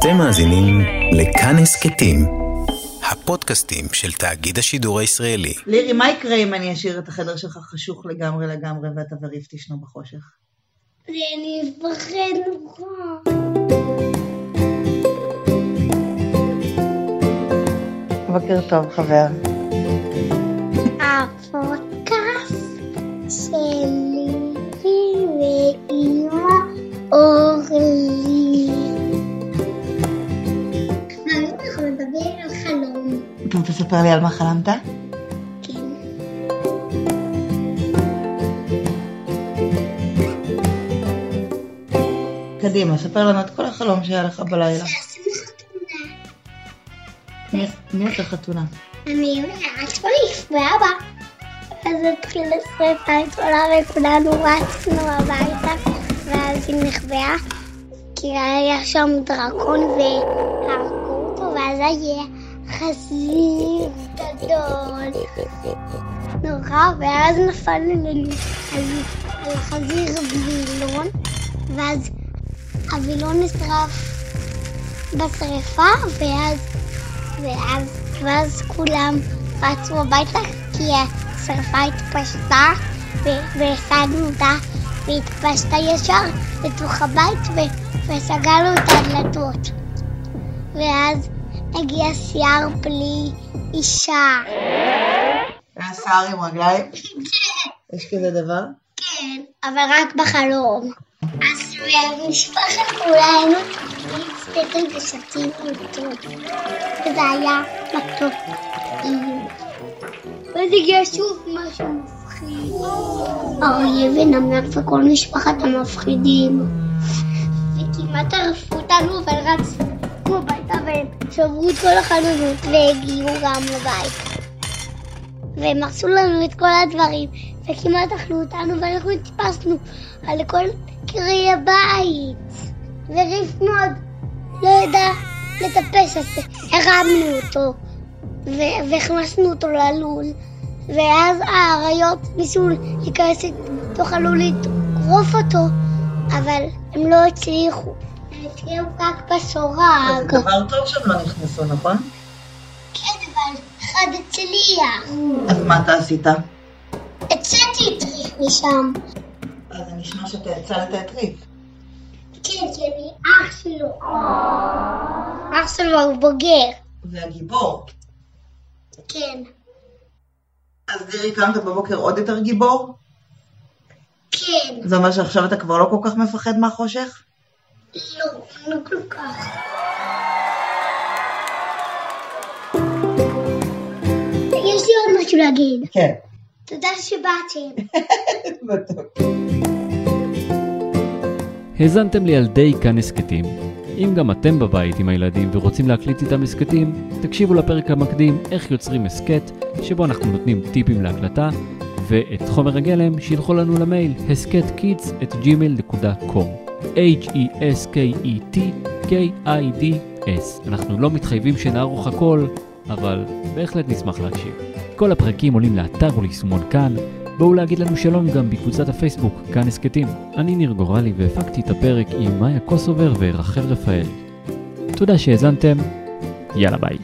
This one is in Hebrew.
אתם מאזינים לכאן הסכתים, הפודקאסטים של תאגיד השידור הישראלי. לירי, מה יקרה אם אני אשאיר את החדר שלך חשוך לגמרי לגמרי ואתה וריף תשנו בחושך? אני נורא. בוקר טוב, חבר. הפודקאסט של תספר לי על מה חלמת? כן. קדימה, ספר לנו את כל החלום שהיה לך בלילה. שעשינו חתונה. מי- עשה חתונה? אני רץ בליף ואבא. אז התחיל לשרפה את עולה וכולנו רצנו הביתה ואז היא נחבאה כי היה שם דרקון והרגו אותו ואז היה חזיר גדול. נורא ואז נפל על, חזיר וילון ואז הווילון נשרף בשרפה ואז ואז, ואז כולם רצו הביתה כי השרפה התפשטה ו- והשגנו אותה והתפשטה ישר לתוך הבית וסגרנו את הדלתות. ואז הגיע שיער בלי אישה היה שיער עם רגליים? יש כזה דבר? כן, אבל רק בחלום. אז במשפחת כולה היינו סטייטל ושתינו אותו. וזה היה מתוק. ואז הגיע שוב משהו מפחיד. אריה ונמר וכל משפחת המפחידים. וכמעט ערפו אותנו, אבל רצנו הביתה והם שברו את כל החלונות והגיעו גם לבית. והם הרסו לנו את כל הדברים, וכמעט אכלו אותנו, ואנחנו טיפסנו על כל קרי הבית. וריף מאוד לא ידע לטפס, אז הרמנו אותו, והכנסנו אותו ללול. ואז האריות ניסו להיכנס לתוך הלול לטרוף אותו, אבל הם לא הצליחו. הצליחו רק בסורג. דבר טוב שהם לא נכנסו, נכון? כן, אבל אחד הצליח. אז מה אתה עשית? יצאתי את ריף משם. אז זה נשמע שאתה הצלת את ריף. כן, כי אני אח שלו. אח שלו הוא בוגר. זה הגיבור. כן. אז לירי, קמת בבוקר עוד יותר גיבור? כן. זה אומר שעכשיו אתה כבר לא כל כך מפחד מהחושך? לא, לא כל כך. יש לי עוד משהו להגיד. כן. תודה שבאתם. האזנתם לילדי כאן הסכתים. אם גם אתם בבית עם הילדים ורוצים להקליט איתם הסכתים, תקשיבו לפרק המקדים איך יוצרים הסכת, שבו אנחנו נותנים טיפים להקלטה, ואת חומר הגלם שילחו לנו למייל הסכתkids את gmail.com H-E-S-K-E-T-K-I-D-S אנחנו לא מתחייבים שנערוך הכל, אבל בהחלט נשמח להקשיב. כל הפרקים עולים לאתר וליישומון כאן, בואו להגיד לנו שלום גם בקבוצת הפייסבוק, כאן הסכתים. אני ניר גורלי והפקתי את הפרק עם מאיה קוסובר ורחל רפאל. תודה שהאזנתם, יאללה ביי.